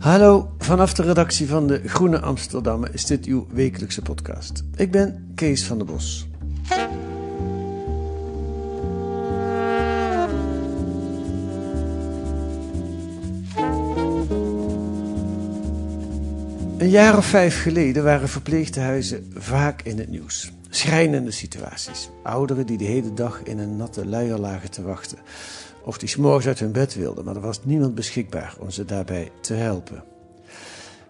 Hallo, vanaf de redactie van de Groene Amsterdammer is dit uw wekelijkse podcast. Ik ben Kees van der Bos. Een jaar of vijf geleden waren verpleegtehuizen vaak in het nieuws. Schrijnende situaties. Ouderen die de hele dag in een natte luier lagen te wachten. Of die s'morgens uit hun bed wilden, maar er was niemand beschikbaar om ze daarbij te helpen.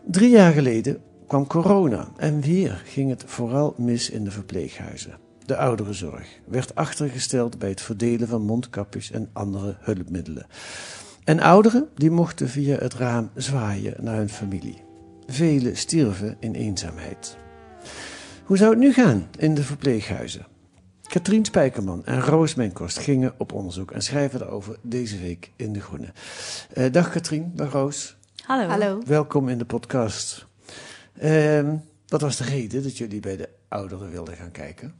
Drie jaar geleden kwam corona en weer ging het vooral mis in de verpleeghuizen. De ouderenzorg werd achtergesteld bij het verdelen van mondkapjes en andere hulpmiddelen. En ouderen die mochten via het raam zwaaien naar hun familie. Velen stierven in eenzaamheid. Hoe zou het nu gaan in de verpleeghuizen? Katrien Spijkerman en Roos Menkost gingen op onderzoek en schrijven daarover deze week in De Groene. Eh, dag Katrien, dag Roos. Hallo. Hallo. Welkom in de podcast. Ehm, wat was de reden dat jullie bij de ouderen wilden gaan kijken?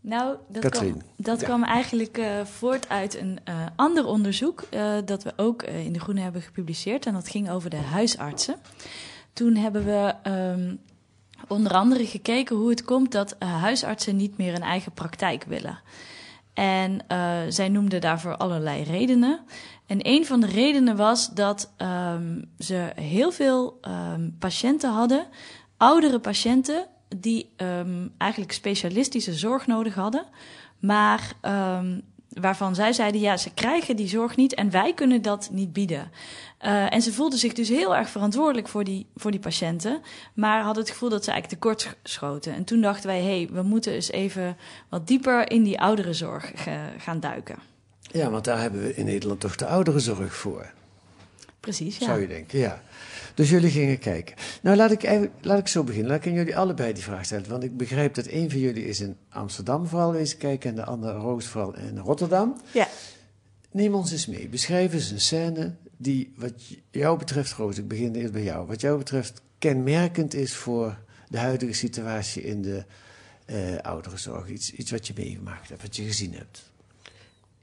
Nou, dat, kwam, dat Ja. kwam eigenlijk eh, voort uit een eh, ander onderzoek eh, dat we ook in De Groene hebben gepubliceerd. En dat ging over de huisartsen. Toen hebben we ehm, onder andere gekeken hoe het komt dat eh, huisartsen niet meer een eigen praktijk willen. En eh, zij noemden daarvoor allerlei redenen. En een van de redenen was dat ehm, ze heel veel ehm, patiënten hadden, oudere patiënten, die ehm, eigenlijk specialistische zorg nodig hadden, maar waarvan zij zeiden: ja, ze krijgen die zorg niet en wij kunnen dat niet bieden. Eh, en ze voelden zich dus heel erg verantwoordelijk voor die, voor die patiënten, maar hadden het gevoel dat ze eigenlijk tekort schoten. En toen dachten wij: hé, hey, we moeten eens even wat dieper in die ouderenzorg gaan duiken. Ja, want daar hebben we in Nederland toch de ouderenzorg voor, Precies, ja. zou je denken. Ja. Dus jullie gingen kijken. Nou, laat ik, laat ik zo beginnen. Laat ik aan jullie allebei die vraag stellen. Want ik begrijp dat een van jullie is in Amsterdam vooral wezen kijken en de andere Roos vooral in Rotterdam. Ja. Neem ons eens mee. Beschrijf eens een scène die wat jou betreft, Roos, ik begin eerst bij jou, wat jou betreft kenmerkend is voor de huidige situatie in de eh ouderenzorg. Iets, iets wat je meegemaakt hebt, wat je gezien hebt.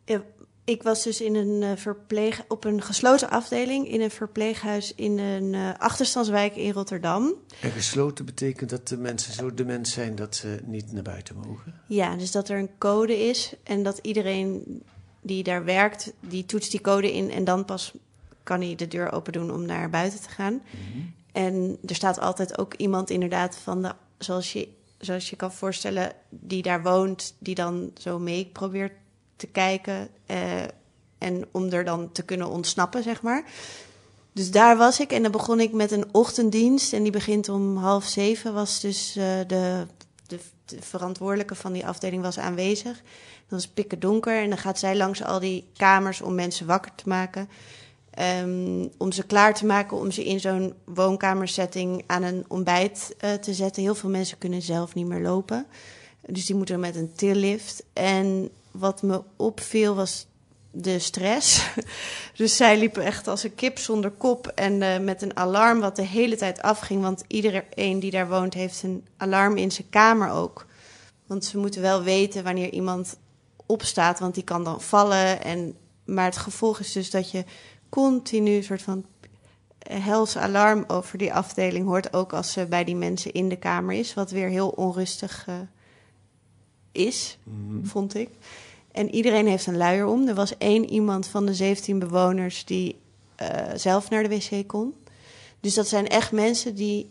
Ja, Ik was dus in een eh, verpleeg, op een gesloten afdeling in een verpleeghuis in een eh, achterstandswijk in Rotterdam. En gesloten betekent dat de mensen zo dement zijn dat ze niet naar buiten mogen. Ja, dus dat er een code is en dat iedereen die daar werkt, die toetst die code in en dan pas kan hij de deur open doen om naar buiten te gaan. En er staat altijd ook iemand inderdaad van de, zoals je, zoals je kan voorstellen, die daar woont, die dan zo mee probeert te kijken eh, en om er dan te kunnen ontsnappen, zeg maar. Dus daar was ik en dan begon ik met een ochtenddienst en die begint om half zeven. Was dus eh, de, de, de verantwoordelijke van die afdeling was aanwezig. Dan was het pikken donker en dan gaat zij langs al die kamers om mensen wakker te maken. Ehm, om ze klaar te maken om ze in zo'n woonkamersetting aan een ontbijt eh, te zetten. Heel veel mensen kunnen zelf niet meer lopen. Dus die moeten met een tillift. En wat me opviel was de stress. dus zij liepen echt als een kip zonder kop en eh, met een alarm wat de hele tijd afging. Want iedereen die daar woont heeft een alarm in zijn kamer ook. Want ze moeten wel weten wanneer iemand opstaat, want die kan dan vallen. En, maar het gevolg is dus dat je continu soort van hels alarm over die afdeling hoort. Ook als ze bij die mensen in de kamer is, wat weer heel onrustig eh, is, vond ik. En iedereen heeft een luier om. Er was één iemand van de 17 bewoners die eh, zelf naar de wc kon. Dus dat zijn echt mensen die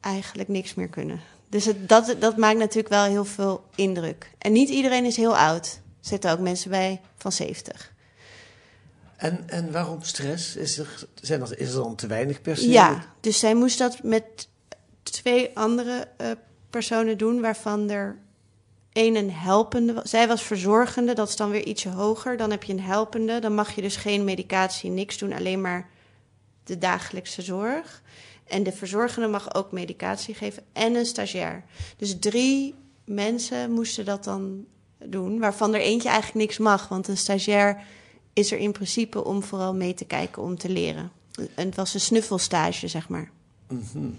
eigenlijk niks meer kunnen. Dus het, dat, dat maakt natuurlijk wel heel veel indruk. En niet iedereen is heel oud. Er zitten ook mensen bij van 70. En, en waarom stress? Is er, zijn er, is er dan te weinig personeel? Ja, dus zij moest dat met twee andere uh, personen doen, waarvan er één een helpende. Zij was verzorgende, dat is dan weer ietsje hoger. Dan heb je een helpende, dan mag je dus geen medicatie, niks doen, alleen maar de dagelijkse zorg. En de verzorgende mag ook medicatie geven en een stagiair. Dus drie mensen moesten dat dan doen, waarvan er eentje eigenlijk niks mag. Want een stagiair is er in principe om vooral mee te kijken, om te leren. En het was een snuffelstage, zeg maar. Mm -hmm.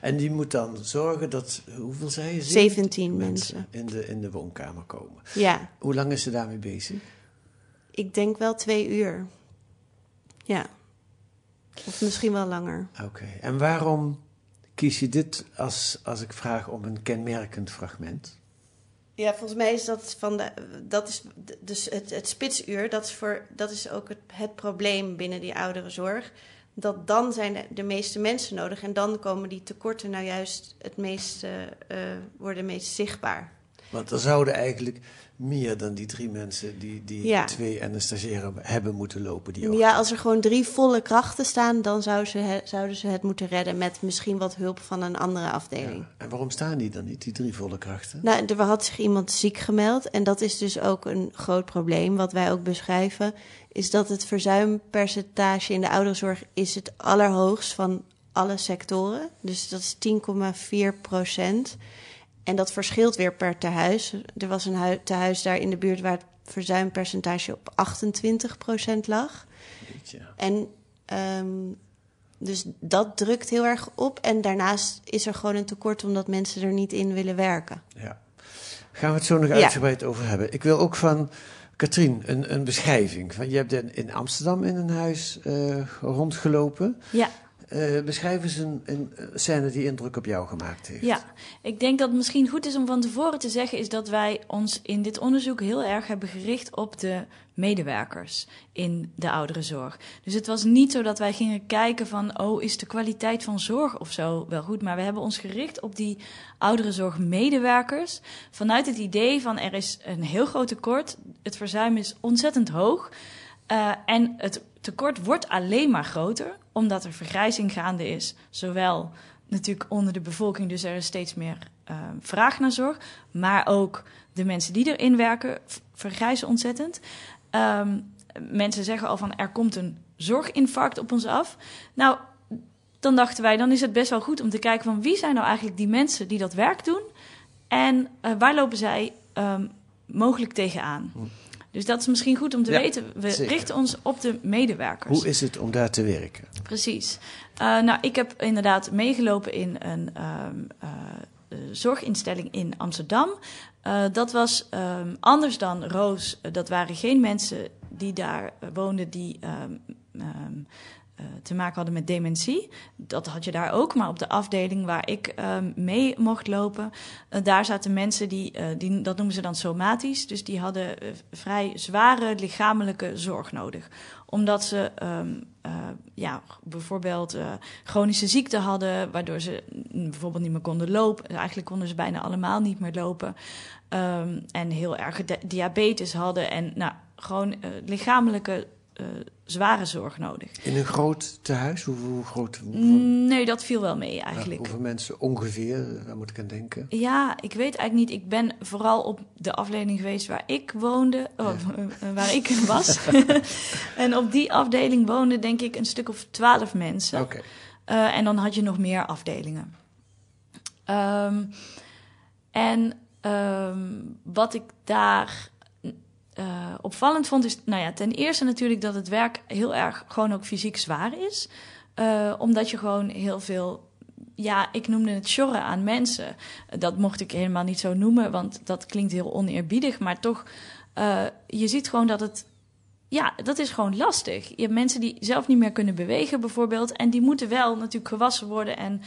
En die moet dan zorgen dat, hoeveel zei je? 17 mensen, In, de, in de woonkamer komen. Ja. Hoe lang is ze daarmee bezig? Ik denk wel twee uur. Ja. Of misschien wel langer. Oké. En waarom kies je dit als, als ik vraag om een kenmerkend fragment? Ja, volgens mij is dat van de. Dat is dus het, het spitsuur, dat is, voor, dat is ook het, het probleem binnen die ouderenzorg. Dat dan zijn de, meeste mensen nodig en dan komen die tekorten nou juist het meest, uh, worden meest zichtbaar. Want er zouden eigenlijk meer dan die drie mensen die, die ja. twee en een stagiair hebben moeten lopen. Die ja, als er gewoon drie volle krachten staan, dan zouden ze, zouden ze het moeten redden met misschien wat hulp van een andere afdeling. Ja. En waarom staan die dan niet, die drie volle krachten? Nou, er had zich iemand ziek gemeld en dat is dus ook een groot probleem. Wat wij ook beschrijven, is dat het verzuimpercentage in de ouderenzorg is het allerhoogst van alle sectoren. Dus dat is 10,4 procent. En dat verschilt weer per tehuis. Er was een tehuis daar in de buurt waar het verzuimpercentage op 28% lag. En um, dus dat drukt heel erg op. En daarnaast is er gewoon een tekort omdat mensen er niet in willen werken. Ja. Gaan we het zo nog uitgebreid ja. over hebben. Ik wil ook van Katrien een, een beschrijving. Van, je hebt in Amsterdam in een huis uh, rondgelopen. Ja. Uh, beschrijf eens een, een, scène die indruk op jou gemaakt heeft. Ja, ik denk dat het misschien goed is om van tevoren te zeggen... is dat wij ons in dit onderzoek heel erg hebben gericht op de medewerkers in de ouderenzorg. Dus het was niet zo dat wij gingen kijken van... oh, is de kwaliteit van zorg of zo wel goed? Maar we hebben ons gericht op die ouderenzorgmedewerkers... vanuit het idee van er is een heel groot tekort... het verzuim is ontzettend hoog... Uh, en het tekort wordt alleen maar groter, omdat er vergrijzing gaande is. Zowel natuurlijk onder de bevolking, dus er is steeds meer uh, vraag naar zorg. Maar ook de mensen die erin werken vergrijzen ontzettend. Um, mensen zeggen al van er komt een zorginfarct op ons af. Nou, dan dachten wij, dan is het best wel goed om te kijken van wie zijn nou eigenlijk die mensen die dat werk doen. En uh, waar lopen zij um, mogelijk tegenaan? Dus dat is misschien goed om te ja, weten. We zeker. richten ons op de medewerkers. Hoe is het om daar te werken? Precies. Uh, nou, ik heb inderdaad meegelopen in een um, uh, zorginstelling in Amsterdam. Uh, dat was um, anders dan Roos. Dat waren geen mensen die daar woonden die um, uh, te maken hadden met dementie. Dat had je daar ook, maar op de afdeling waar ik uh, mee mocht lopen, uh, daar zaten mensen die, die, dat noemen ze dan somatisch, dus die hadden vrij zware lichamelijke zorg nodig. Omdat ze um, ja, bijvoorbeeld chronische ziekte hadden, waardoor ze bijvoorbeeld niet meer konden lopen. Eigenlijk konden ze bijna allemaal niet meer lopen. Um, en heel erg diabetes hadden en nou, gewoon lichamelijke uh, zware zorg nodig. In een groot tehuis? Hoe, hoe groot? Hoeveel... Nee, dat viel wel mee eigenlijk. Ja, hoeveel mensen ongeveer? Waar moet ik aan denken? Ja, ik weet eigenlijk niet. Ik ben vooral op de afdeling geweest waar ik woonde, oh, ja. waar ik was. en op die afdeling woonden denk ik een stuk of twaalf mensen. Oké. Okay. Uh, en dan had je nog meer afdelingen. Um, en um, wat ik daar uh, opvallend vond, is nou ja, ten eerste natuurlijk dat het werk heel erg gewoon ook fysiek zwaar is. Uh, omdat je gewoon heel veel, ja, ik noemde het sjorren aan mensen. Dat mocht ik helemaal niet zo noemen, want dat klinkt heel oneerbiedig. Maar toch, uh, je ziet gewoon dat het, ja, dat is gewoon lastig. Je hebt mensen die zelf niet meer kunnen bewegen bijvoorbeeld. En die moeten wel natuurlijk gewassen worden en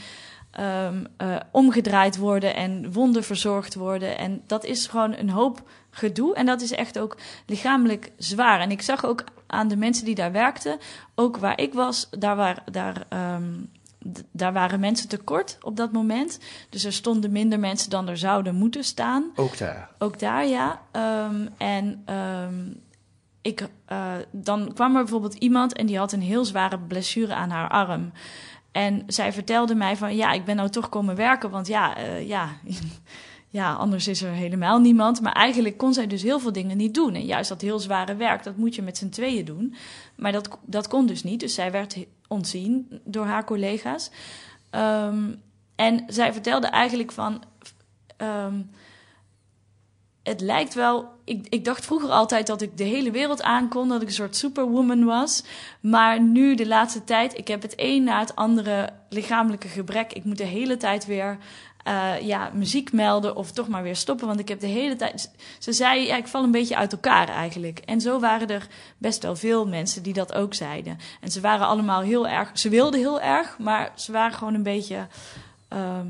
ehm, eh, omgedraaid worden en wonden verzorgd worden. En dat is gewoon een hoop gedoe. En dat is echt ook lichamelijk zwaar. En ik zag ook aan de mensen die daar werkten, ook waar ik was, daar, waar, daar, ehm, daar waren mensen tekort op dat moment. Dus er stonden minder mensen dan er zouden moeten staan. Ook daar. Ook daar, ja. Ehm, en ik, eh, dan kwam er bijvoorbeeld iemand en die had een heel zware blessure aan haar arm. En zij vertelde mij van, ja, ik ben nou toch komen werken, want ja, eh, ja, ja, anders is er helemaal niemand. Maar eigenlijk kon zij dus heel veel dingen niet doen. En juist dat heel zware werk, dat moet je met z'n tweeën doen. Maar dat, dat kon dus niet. Dus zij werd ontzien door haar collega's. Ehm, en zij vertelde eigenlijk van... ehm, het lijkt wel. Ik, ik dacht vroeger altijd dat ik de hele wereld aankon, dat ik een soort superwoman was. Maar nu de laatste tijd, ik heb het een na het andere lichamelijke gebrek. Ik moet de hele tijd weer eh, ja, muziek melden of toch maar weer stoppen. Want ik heb de hele tijd. Ze zei, ja, ik val een beetje uit elkaar eigenlijk. En zo waren er best wel veel mensen die dat ook zeiden. En ze waren allemaal heel erg. Ze wilden heel erg, maar ze waren gewoon een beetje. ehm,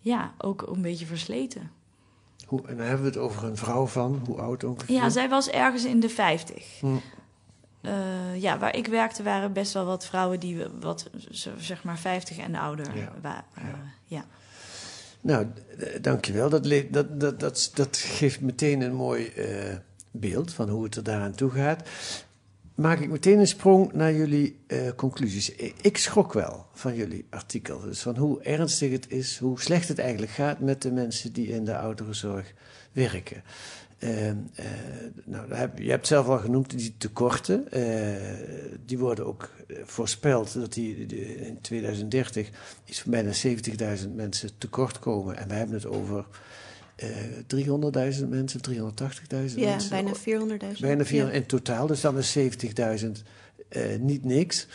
ja, ook een beetje versleten. Hoe, en dan hebben we het over een vrouw van, hoe oud ongeveer? Ja, zij was ergens in de 50. Hm. Eh, ja, waar ik werkte waren best wel wat vrouwen die wat zeg maar 50 en ouder Ja. waren. ja. Nou, dankjewel. Dat, dat, dat, dat, dat geeft meteen een mooi eh, beeld van hoe het er daaraan toe gaat. Maak ik meteen een sprong naar jullie eh, conclusies. Ik schrok wel van jullie artikel. Dus van hoe ernstig het is, hoe slecht het eigenlijk gaat met de mensen die in de ouderenzorg werken. Ehm, eh, nou, je hebt zelf al genoemd die tekorten. eh, die worden ook voorspeld dat die in 2030 iets van bijna 70.000 mensen tekort komen. En we hebben het over eh 300.000 mensen, 380.000 Ja, mensen. bijna 400.000. Bijna 400 Ja. in totaal, dus dan is 70.000 eh, niet niks.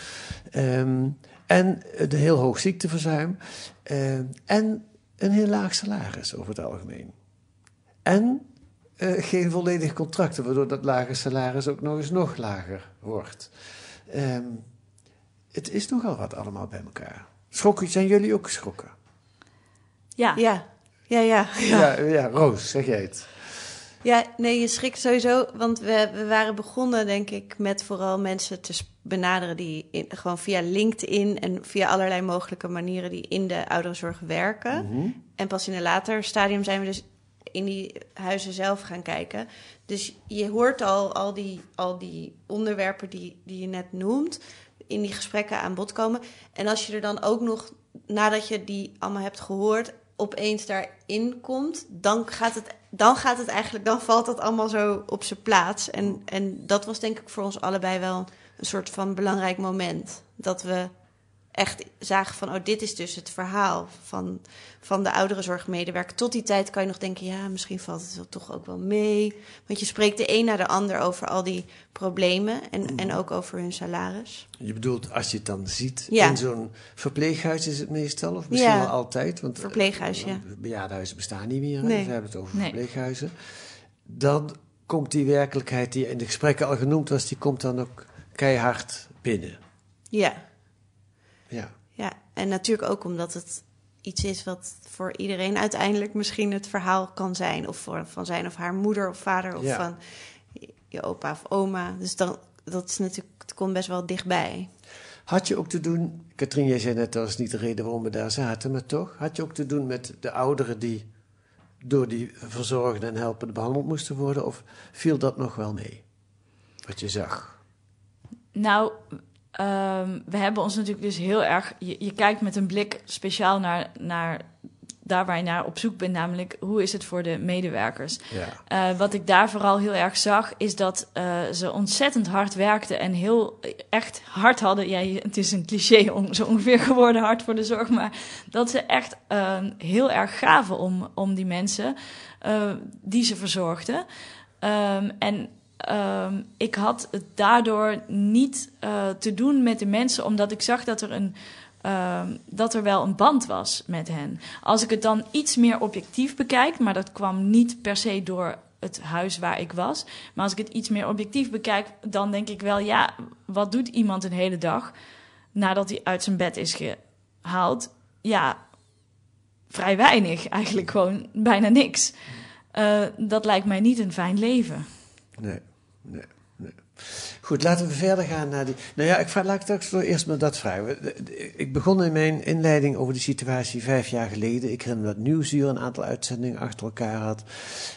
Ehm, en een heel hoog ziekteverzuim. Ehm, en een heel laag salaris over het algemeen. En eh, geen volledige contracten, waardoor dat lage salaris ook nog eens nog lager wordt. Ehm, het is nogal wat allemaal bij elkaar. Schrokken, zijn jullie ook geschrokken? Ja. Ja, ja, ja. Ja, ja, Roos, zeg jij het. Ja, nee, je schrikt sowieso. Want we, we waren begonnen, denk ik, met vooral mensen te benaderen die in, gewoon via LinkedIn en via allerlei mogelijke manieren die in de ouderenzorg werken. En pas in een later stadium zijn we dus in die huizen zelf gaan kijken. Dus je hoort al, al, die, al die onderwerpen die, die je net noemt, in die gesprekken aan bod komen. En als je er dan ook nog, nadat je die allemaal hebt gehoord, opeens daarin komt, dan gaat het, dan gaat het eigenlijk, dan valt het allemaal zo op zijn plaats. En, en dat was denk ik voor ons allebei wel een soort van belangrijk moment. Dat we echt zagen van, oh, dit is dus het verhaal van, van de ouderenzorgmedewerker. Tot die tijd kan je nog denken, ja, misschien valt het wel toch ook wel mee. Want je spreekt de een na de ander over al die problemen en, en ook over hun salaris. Je bedoelt, als je het dan ziet Ja. in zo'n verpleeghuis is het meestal, of misschien Ja. wel altijd. Want Verpleeghuis, ja. eh, Bejaardenhuizen bestaan niet meer, Nee. dus we hebben het over Nee. verpleeghuizen. Dan komt die werkelijkheid die in de gesprekken al genoemd was, die komt dan ook keihard binnen. Ja, Ja. ja. En natuurlijk ook omdat het iets is wat voor iedereen uiteindelijk misschien het verhaal kan zijn. Of voor, van zijn of haar moeder of vader of Ja. van je opa of oma. Dus dan, dat is natuurlijk, het komt best wel dichtbij. Had je ook te doen, Katrien, jij zei net, dat was niet de reden waarom we daar zaten, maar toch, had je ook te doen met de ouderen die door die verzorgden en helpenden behandeld moesten worden, of viel dat nog wel mee? Wat je zag. Nou, ehm, we hebben ons natuurlijk dus heel erg. Je, je kijkt met een blik speciaal naar, naar daar waar je naar op zoek bent, namelijk hoe is het voor de medewerkers. Ja. Eh, wat ik daar vooral heel erg zag, is dat eh, ze ontzettend hard werkten en heel echt hard hadden. Ja, het is een cliché om zo ongeveer geworden hard voor de zorg, maar dat ze echt eh, heel erg gaven om, om die mensen eh, die ze verzorgden. Ehm, en ehm, ik had het daardoor niet eh, te doen met de mensen, omdat ik zag dat er een ehm, dat er wel een band was met hen. Als ik het dan iets meer objectief bekijk, maar dat kwam niet per se door het huis waar ik was. Maar als ik het iets meer objectief bekijk, dan denk ik wel, ja, wat doet iemand een hele dag nadat hij uit zijn bed is gehaald? Ja, vrij weinig, eigenlijk gewoon bijna niks. Uh, dat lijkt mij niet een fijn leven. Nee, nee, nee. Goed, laten we verder gaan naar die. Nou ja, ik vraag, laat ik toch eerst maar dat vragen. Ik begon in mijn inleiding over de situatie vijf jaar geleden. Ik herinner me dat Nieuwsuur een aantal uitzendingen achter elkaar had.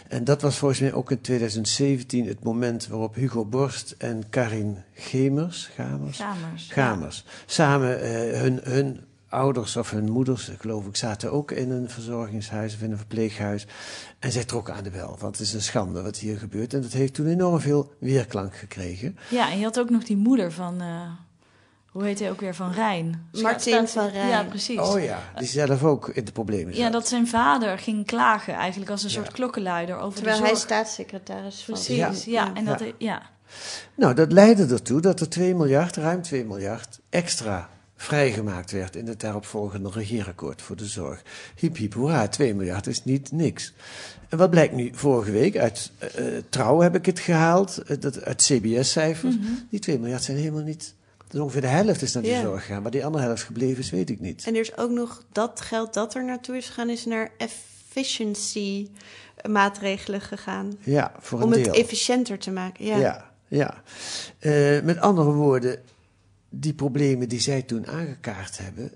En dat was volgens mij ook in 2017 het moment waarop Hugo Borst en Karin Gemers, Gamers, Gamers, Gamers samen uh, hun, hun ouders of hun moeders, geloof ik, zaten ook in een verzorgingshuis of in een verpleeghuis. En zij trokken aan de bel, want het is een schande wat hier gebeurt. En dat heeft toen enorm veel weerklank gekregen. Ja, en je had ook nog die moeder van, uh, hoe heet hij ook weer, van Rijn? Martin van Rijn. Ja, precies. Oh ja, die zelf ook in de problemen zat. Ja, dat zijn vader ging klagen eigenlijk als een soort klokkenluider over Terwijl de zorg. hij staatssecretaris was. Precies, ja. ja. En dat, ja. ja. Nou, dat leidde ertoe dat er 2 miljard, ruim 2 miljard, extra vrijgemaakt werd in het daaropvolgende regeerakkoord voor de zorg. Hiep hiep hoera, 2 miljard is niet niks. En wat blijkt nu vorige week? Uit uh, Trouw heb ik het gehaald, uh, dat, uit CBS-cijfers. Mhm. Die 2 miljard zijn helemaal niet... Dus ongeveer de helft is naar Ja. zorg gegaan. Maar die andere helft gebleven is, weet ik niet. En er is ook nog dat geld dat er naartoe is gegaan, is naar efficiency maatregelen gegaan. Ja, voor een Om deel. het efficiënter te maken. Ja. Ja, ja. Eh, met andere woorden, die problemen die zij toen aangekaart hebben,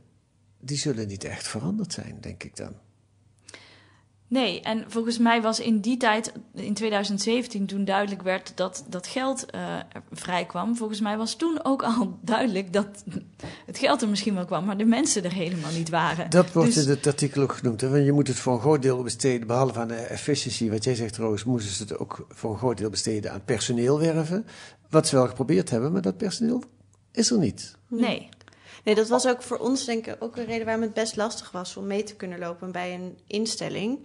die zullen niet echt veranderd zijn, denk ik dan. Nee, en volgens mij was in die tijd, in 2017, toen duidelijk werd dat dat geld uh, vrij kwam. Volgens mij was toen ook al duidelijk dat het geld er misschien wel kwam, maar de mensen er helemaal niet waren. Dat wordt Dus- in het artikel ook genoemd. Hè? Want je moet het voor een groot deel besteden, behalve aan de efficiency, wat jij zegt Roos, moesten ze het ook voor een groot deel besteden aan personeel werven. Wat ze wel geprobeerd hebben, maar dat personeel is er niet. Nee. Nee, dat was ook voor ons denk ik ook een reden waarom het best lastig was om mee te kunnen lopen bij een instelling.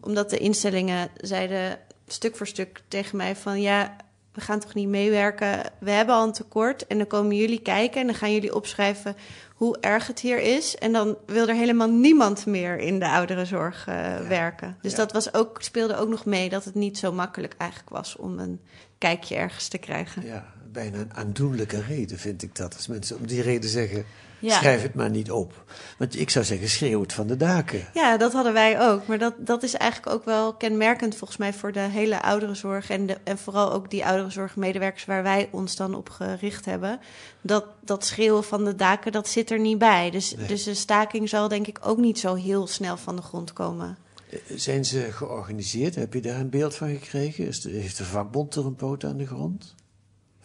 Omdat de instellingen zeiden stuk voor stuk tegen mij van ja, we gaan toch niet meewerken. We hebben al een tekort en dan komen jullie kijken en dan gaan jullie opschrijven hoe erg het hier is. En dan wil er helemaal niemand meer in de ouderenzorg uh, werken. Dus ja. dat was ook, speelde ook nog mee dat het niet zo makkelijk eigenlijk was om een kijkje ergens te krijgen. Ja, bijna een aandoenlijke reden vind ik dat. Als mensen om die reden zeggen, Ja. schrijf het maar niet op. Want ik zou zeggen, schreeuw het van de daken. Ja, dat hadden wij ook. Maar dat, dat is eigenlijk ook wel kenmerkend volgens mij voor de hele ouderenzorg. En, de, en vooral ook die ouderenzorgmedewerkers waar wij ons dan op gericht hebben. Dat, dat schreeuwen van de daken, dat zit er niet bij. Dus, Nee. dus de staking zal denk ik ook niet zo heel snel van de grond komen. Eh, Zijn ze georganiseerd? Heb je daar een beeld van gekregen? Is de, heeft de vakbond er een poot aan de grond?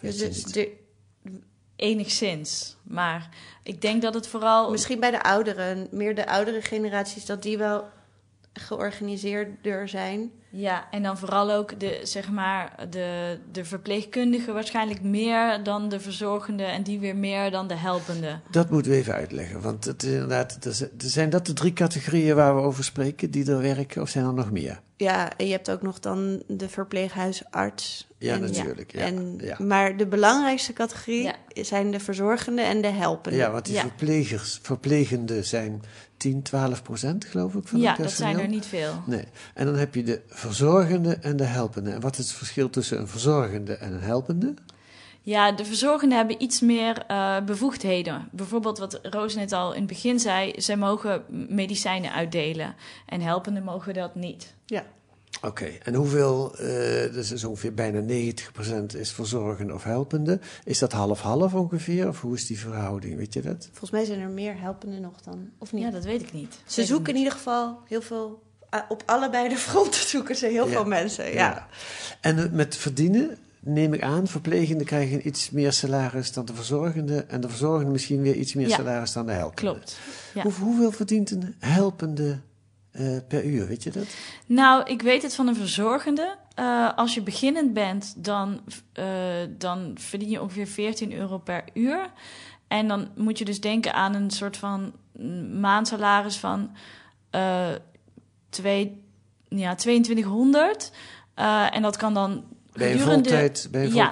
Dus, de- Enigszins. Maar ik denk dat het vooral. misschien bij de ouderen, meer de oudere generaties, dat die wel georganiseerder zijn. Ja, en dan vooral ook de, zeg maar, de, de verpleegkundige waarschijnlijk meer dan de verzorgende en die weer meer dan de helpende. Dat moeten we even uitleggen. Want het, is inderdaad, er zijn- zijn dat de drie categorieën waar we over spreken die er werken? Of zijn er nog meer? Ja, en je hebt ook nog dan de verpleeghuisarts. Ja, En- natuurlijk. Ja, en, ja. Maar de belangrijkste categorie Ja. zijn de verzorgende en de helpende. Ja, want die Ja. verplegers, verplegenden zijn 10, 12 procent, geloof ik, van Ja, het dat personeel. zijn er niet veel. Nee. En dan heb je de verzorgende en de helpende. En wat is het verschil tussen een verzorgende en een helpende? Ja, de verzorgenden hebben iets meer eh, bevoegdheden. Bijvoorbeeld wat Roos net al in het begin zei, zij mogen medicijnen uitdelen. En helpenden mogen dat niet. Ja. Oké, en hoeveel, eh dus is ongeveer bijna 90% is verzorgende of helpende. Is dat half-half ongeveer? Of hoe is die verhouding, weet je dat? Volgens mij zijn er meer helpende nog dan, of niet? Ja, dat weet ik niet. ze zoeken in ieder geval heel veel... ah, op allebei de fronten zoeken ze heel Ja. veel mensen, ja. En eh, met verdienen, neem ik aan, verplegenden krijgen iets meer salaris dan de verzorgende. En de verzorgende misschien weer iets meer Ja. salaris dan de helpende. Klopt. Hoe, hoeveel verdient een helpende eh, per uur, weet je dat? Nou, ik weet het van een verzorgende. Eh, als je beginnend bent, dan, eh, dan verdien je ongeveer 14 euro per uur. En dan moet je dus denken aan een soort van mm, maandsalaris van eh, twee, ja, 2200. Eh, en dat kan dan Bij een gedurende... voltijd, bij een ja,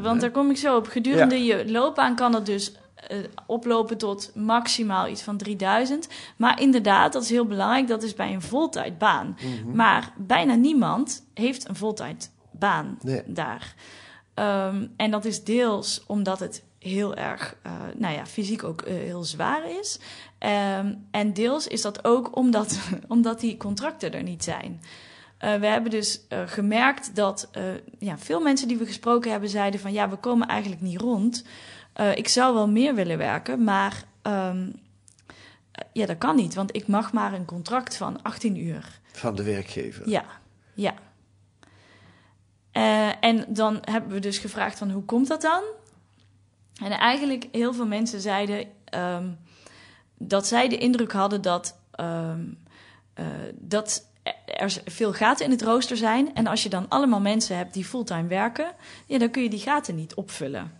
want hè? daar kom ik zo op. Gedurende je loopbaan kan dat dus eh, oplopen tot maximaal iets van 3000. Maar inderdaad, dat is heel belangrijk, dat is bij een voltijdbaan. Mhm. Maar bijna niemand heeft een voltijdbaan Nee. daar. Ehm, en dat is deels omdat het heel erg, uh, nou ja, fysiek ook uh, heel zwaar is. Um, en deels is dat ook omdat, omdat die contracten er niet zijn. Uh, we hebben dus gemerkt dat ja, veel mensen die we gesproken hebben zeiden van ja, we komen eigenlijk niet rond. ik zou wel meer willen werken, maar um, ja, dat kan niet, want ik mag maar een contract van 18 uur. Van de werkgever? Ja, ja. En dan hebben we dus gevraagd van hoe komt dat dan? En eigenlijk heel veel mensen zeiden um, dat zij de indruk hadden dat, um, uh, dat er veel gaten in het rooster zijn. En als je dan allemaal mensen hebt die fulltime werken, ja, dan kun je die gaten niet opvullen.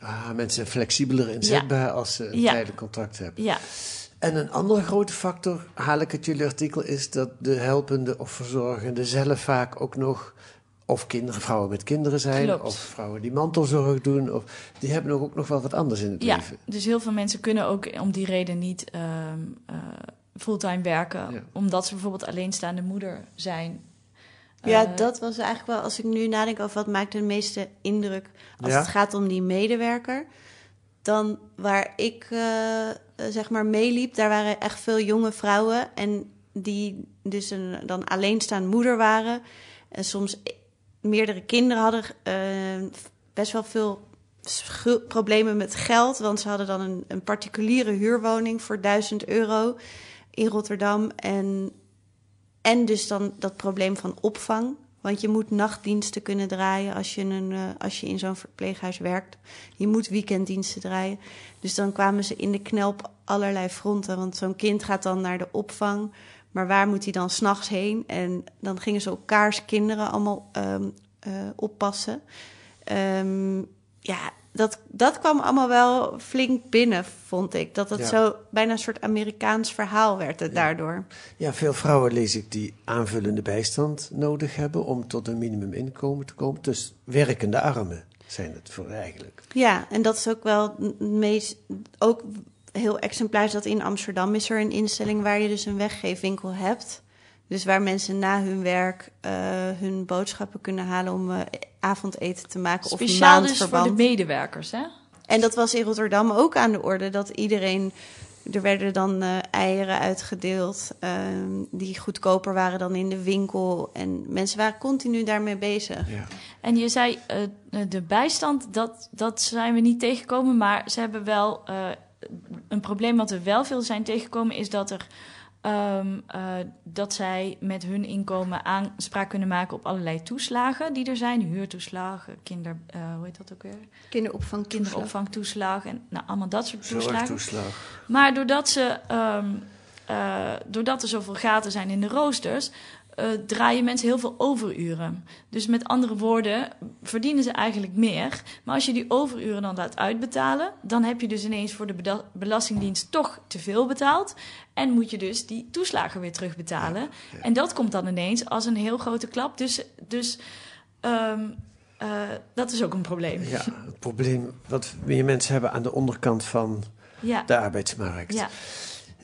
Ah, mensen zijn flexibeler inzetbaar ja. als ze een ja. tijdelijk contract hebben. Ja. En een andere grote factor, haal ik uit jullie artikel, is dat de helpende of verzorgende zelf vaak ook nog of kinderen, vrouwen met kinderen zijn, Klopt. of vrouwen die mantelzorg doen, of die hebben ook nog wel wat anders in het ja, leven. Dus heel veel mensen kunnen ook om die reden niet uh, uh, fulltime werken, ja. omdat ze bijvoorbeeld alleenstaande moeder zijn. Ja, uh, dat was eigenlijk wel, als ik nu nadenk over wat maakt de meeste indruk als Ja. het gaat om die medewerker. Dan waar ik zeg maar meeliep, daar waren echt veel jonge vrouwen en die dus een, dan alleenstaande moeder waren. En soms meerdere kinderen hadden uh, best wel veel problemen met geld. Want ze hadden dan een, een particuliere huurwoning voor 1000 euro in Rotterdam. En, en dus dan dat probleem van opvang. Want je moet nachtdiensten kunnen draaien als je, een, uh, als je in zo'n verpleeghuis werkt. Je moet weekenddiensten draaien. Dus dan kwamen ze in de knel op allerlei fronten. Want zo'n kind gaat dan naar de opvang. Maar waar moet hij dan s'nachts heen? En dan gingen ze elkaars kinderen allemaal um, uh, oppassen. Um, ja, dat, dat kwam allemaal wel flink binnen, vond ik. Dat het Ja. zo bijna een soort Amerikaans verhaal werd het daardoor. Ja, veel vrouwen lees ik die aanvullende bijstand nodig hebben om tot een minimuminkomen te komen. Dus werkende armen zijn het voor eigenlijk. Ja, en dat is ook wel het meest... Ook heel exemplaars dat in Amsterdam is er een instelling waar je dus een weggeefwinkel hebt. Dus waar mensen na hun werk uh, hun boodschappen kunnen halen om uh, avondeten te maken of Speciaal dus maandverband. voor de medewerkers, hè? En dat was in Rotterdam ook aan de orde dat iedereen. Er werden dan uh, eieren uitgedeeld uh, die goedkoper waren dan in de winkel. En mensen waren continu daarmee bezig. Ja. En je zei uh, de bijstand, dat, dat zijn we niet tegengekomen. Maar ze hebben wel een probleem wat we wel veel zijn tegengekomen, is dat er. Um, uh, dat zij met hun inkomen aanspraak kunnen maken op allerlei toeslagen die er zijn. Huurtoeslagen, kinder, uh, hoe heet dat ook weer? Kinderopvangtoeslag. Kinderopvangtoeslag en nou, allemaal dat soort toeslagen. Maar doordat, ze, um, uh, doordat er zoveel gaten zijn in de roosters, uh, draaien mensen heel veel overuren. Dus met andere woorden, verdienen ze eigenlijk meer. Maar als je die overuren dan laat uitbetalen, dan heb je dus ineens voor de Belastingdienst toch te veel betaald. En moet je dus die toeslagen weer terugbetalen. Ja, ja. En dat komt dan ineens als een heel grote klap. Dus, dus um, uh, dat is ook een probleem. Ja, het probleem wat meer mensen hebben aan de onderkant van ja. de arbeidsmarkt. Ja.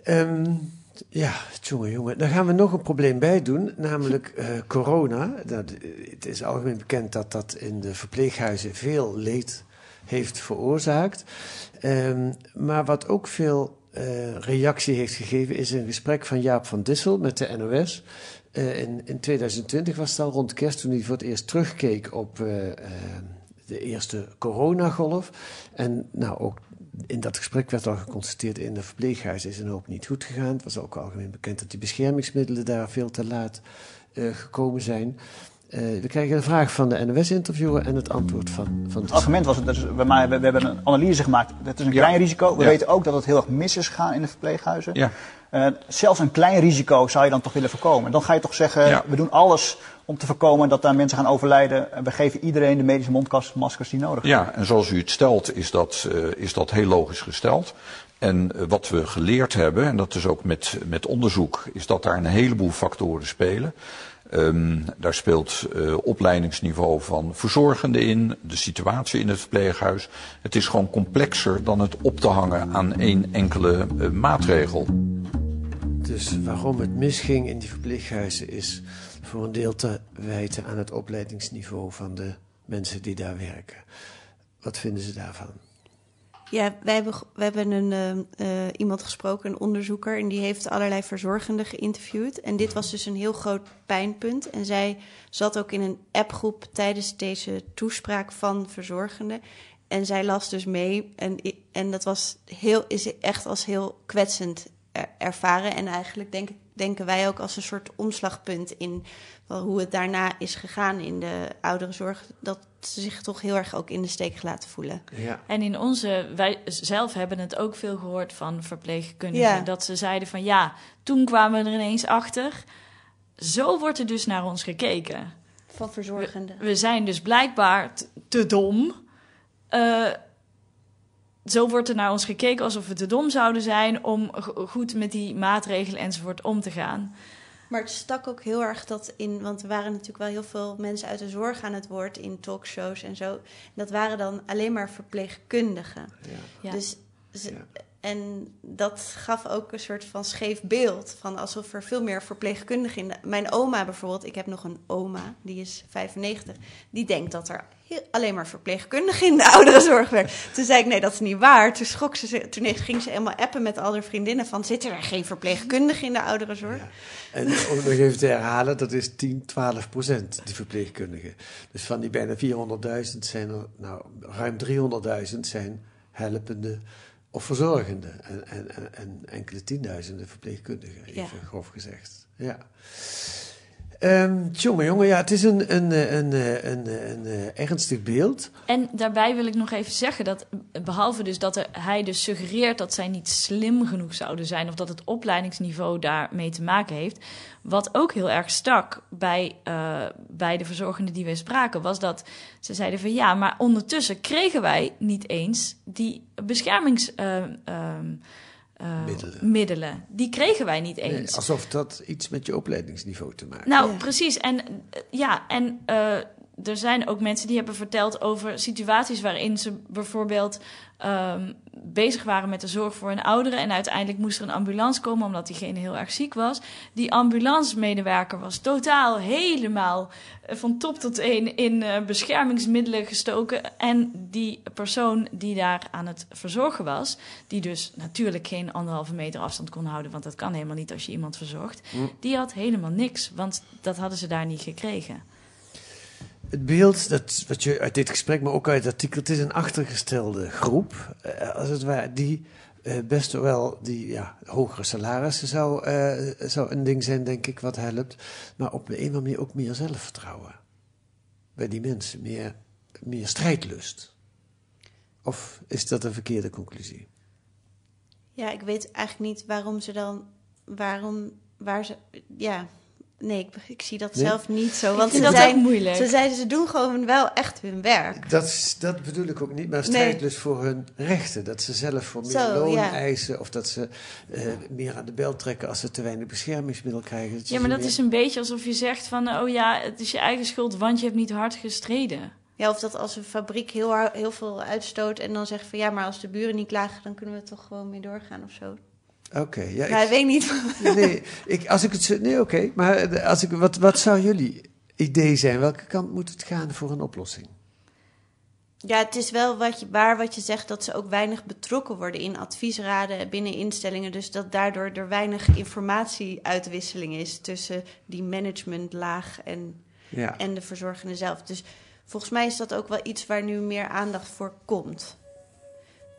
Um, ja, jongen, jongen. Daar gaan we nog een probleem bij doen, namelijk uh, corona. Dat, het is algemeen bekend dat dat in de verpleeghuizen veel leed heeft veroorzaakt. Um, maar wat ook veel uh, reactie heeft gegeven, is een gesprek van Jaap van Dissel met de NOS. In, in 2020 was het al rond kerst, toen hij voor het eerst terugkeek op de eerste coronagolf. En nou, ook in dat gesprek werd al geconstateerd in de verpleeghuizen is een hoop niet goed gegaan. Het was ook algemeen bekend dat die beschermingsmiddelen daar veel te laat uh, gekomen zijn. Uh, we krijgen een vraag van de NOS-interviewer en het antwoord van, van Het argument was, dat is, we, we, we, hebben een analyse gemaakt. Het is een ja. klein risico. We ja. weten ook dat het heel erg mis is gegaan in de verpleeghuizen. Ja. Uh, zelfs een klein risico zou je dan toch willen voorkomen. Dan ga je toch zeggen, ja. we doen alles om te voorkomen dat daar mensen gaan overlijden. We geven iedereen de medische mondmaskers die nodig zijn. Ja, en zoals u het stelt, is dat, uh, is dat heel logisch gesteld. En wat we geleerd hebben, en dat is ook met, met onderzoek, is dat daar een heleboel factoren spelen. Um, daar speelt uh, opleidingsniveau van verzorgenden in, de situatie in het verpleeghuis. Het is gewoon complexer dan het op te hangen aan één enkele uh, maatregel. Dus waarom het misging in die verpleeghuizen is voor een deel te wijten aan het opleidingsniveau van de mensen die daar werken. Wat vinden ze daarvan? Ja, wij hebben, we hebben een, uh, iemand gesproken, een onderzoeker, en die heeft allerlei verzorgenden geïnterviewd. En dit was dus een heel groot pijnpunt. En zij zat ook in een appgroep tijdens deze toespraak van verzorgenden. En zij las dus mee. En, en dat was heel, is echt als heel kwetsend ervaren. En eigenlijk denk, denken wij ook als een soort omslagpunt in hoe het daarna is gegaan in de ouderenzorg. Dat ze zich toch heel erg ook in de steek laten voelen. Ja. En in onze, wij zelf hebben het ook veel gehoord van verpleegkundigen. Dat ze zeiden van ja, toen kwamen we er ineens achter. Zo wordt er dus naar ons gekeken. Van verzorgenden. We, zijn dus blijkbaar te dom. Uh, zo wordt er naar ons gekeken alsof we te dom zouden zijn om goed met die maatregelen enzovoort om te gaan. Maar het stak ook heel erg dat in, want er waren natuurlijk wel heel veel mensen uit de zorg aan het woord in talkshows en zo. Dat waren dan alleen maar verpleegkundigen. Ja. Dus ja. En dat gaf ook een soort van scheef beeld. Van alsof er veel meer verpleegkundigen in. Mijn oma bijvoorbeeld, ik heb nog een oma, die is 95. Die denkt dat er alleen maar verpleegkundigen in de ouderenzorg werken. Toen zei ik, nee, dat is niet waar. Toen, ze, ging ze helemaal appen met al haar vriendinnen van... zitten er geen verpleegkundigen in de ouderenzorg? Ja. En om nog even te herhalen, dat is 10, 12 procent, die verpleegkundigen. Dus van die bijna 400.000 zijn er, nou, ruim 300.000 zijn helpende of verzorgende. En, en, en enkele tienduizenden verpleegkundigen, even grof gezegd. Ja. Um, jongen, ja, het is een, een, een, een, een, een, ernstig beeld. En daarbij wil ik nog even zeggen dat, behalve dus dat hij dus suggereert dat zij niet slim genoeg zouden zijn, of dat het opleidingsniveau daarmee te maken heeft. Wat ook heel erg stak bij, bij de verzorgenden die we spraken, was dat ze zeiden van ja, maar ondertussen kregen wij niet eens die beschermings. Uh, uh, middelen. middelen. Die kregen wij niet eens. Nee, alsof dat iets met je opleidingsniveau te maken Nou, precies. En ja, en uh, er zijn ook mensen die hebben verteld over situaties waarin ze bijvoorbeeld um, bezig waren met de zorg voor een oudere. En uiteindelijk moest er een ambulance komen omdat diegene heel erg ziek was. Die ambulancemedewerker was totaal helemaal eh, van top tot teen in uh, beschermingsmiddelen gestoken. En die persoon die daar aan het verzorgen was, die dus natuurlijk geen anderhalve meter afstand kon houden, want dat kan helemaal niet als je iemand verzorgt, hm. die had helemaal niks, want dat hadden ze daar niet gekregen. Het beeld, dat, wat je uit dit gesprek, maar ook uit het artikel, het is een achtergestelde groep, eh, als het ware, die eh, best wel die ja, hogere salarissen zou, eh, zou een ding zijn, denk ik, wat helpt. Maar op een of andere manier ook meer zelfvertrouwen bij die mensen, meer, meer strijdlust. Of is dat een verkeerde conclusie? Ja, ik weet eigenlijk niet waarom ze dan, waarom, waar ze, ja, Nee, ik, ik, zie dat zelf niet zo. Want ze dat zijn, moeilijk. Ze zeiden, ze doen gewoon wel echt hun werk. Dat, dat bedoel ik ook niet, maar strijd dus voor hun rechten. Dat ze zelf voor meer loon eisen of dat ze uh, meer aan de bel trekken als ze te weinig beschermingsmiddel krijgen. ja, maar dat is een beetje alsof je zegt van, oh ja, het is je eigen schuld, want je hebt niet hard gestreden. Ja, of dat als een fabriek heel, heel veel uitstoot en dan zegt van ja, maar als de buren niet klagen, dan kunnen we toch gewoon mee doorgaan of zo. Oké, ja. Maar ik, weet niet. Nee, ik, als ik het nee, oké. Maar als ik, wat, wat zou jullie idee zijn? Welke kant moet het gaan voor een oplossing? Ja, het is wel wat je, waar wat je zegt dat ze ook weinig betrokken worden in adviesraden binnen instellingen. Dus dat daardoor er weinig informatieuitwisseling is tussen die managementlaag en, ja. en de verzorgende zelf. Dus volgens mij is dat ook wel iets waar nu meer aandacht voor komt.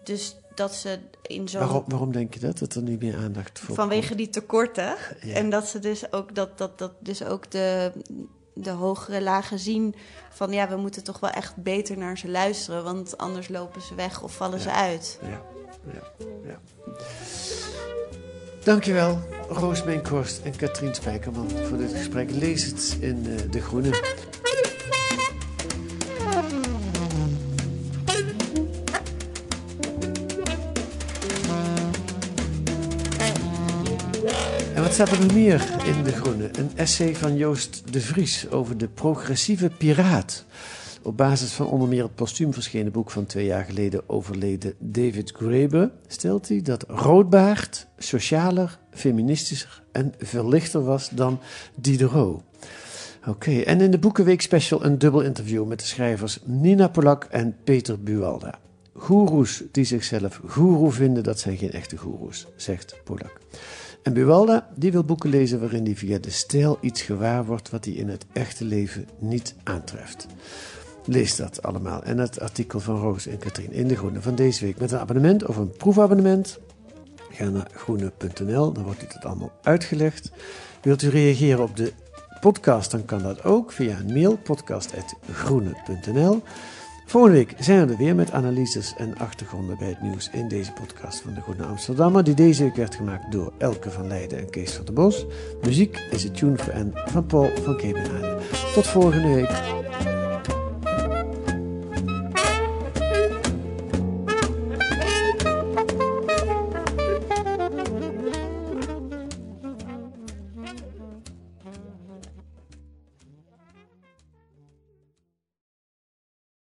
Dus dat ze in zo'n... Waarom, waarom denk je dat? Dat er nu meer aandacht voor Vanwege die tekorten. En dat ze dus ook, dat, dat, dat dus ook de, de hogere lagen zien van... ja, we moeten toch wel echt beter naar ze luisteren... want anders lopen ze weg of vallen ze uit. Ja, ja, ja. Dankjewel, Roos Meenkorst en Katrien Spijkerman voor dit gesprek. Lees het in uh, De Groene. Staat er meer in De Groene? Een essay van Joost de Vries over de progressieve piraat. Op basis van onder meer het postuum verschenen boek van twee jaar geleden overleden David Graeber stelt hij dat Roodbaard socialer, feministischer en verlichter was dan Diderot. Oké, en in de Boekenweek special een dubbel interview met de schrijvers Nina Polak en Peter Buwalda. Goeroes die zichzelf goeroe vinden, dat zijn geen echte goeroes, zegt Polak. En Buwalda die wil boeken lezen waarin hij via de stijl iets gewaar wordt wat hij in het echte leven niet aantreft. Lees dat allemaal en het artikel van Roos en Katrien in de Groene van deze week met een abonnement of een proefabonnement. Ga naar groene.nl, dan wordt dit allemaal uitgelegd. Wilt u reageren op de podcast, dan kan dat ook via een mail podcast.groene.nl. Volgende week zijn we er weer met analyses en achtergronden bij het nieuws in deze podcast van de Groene Amsterdammer, die deze week werd gemaakt door Elke van Leiden en Kees van der Bos. Muziek is het Tune for N van Paul van Kemenade. Tot volgende week.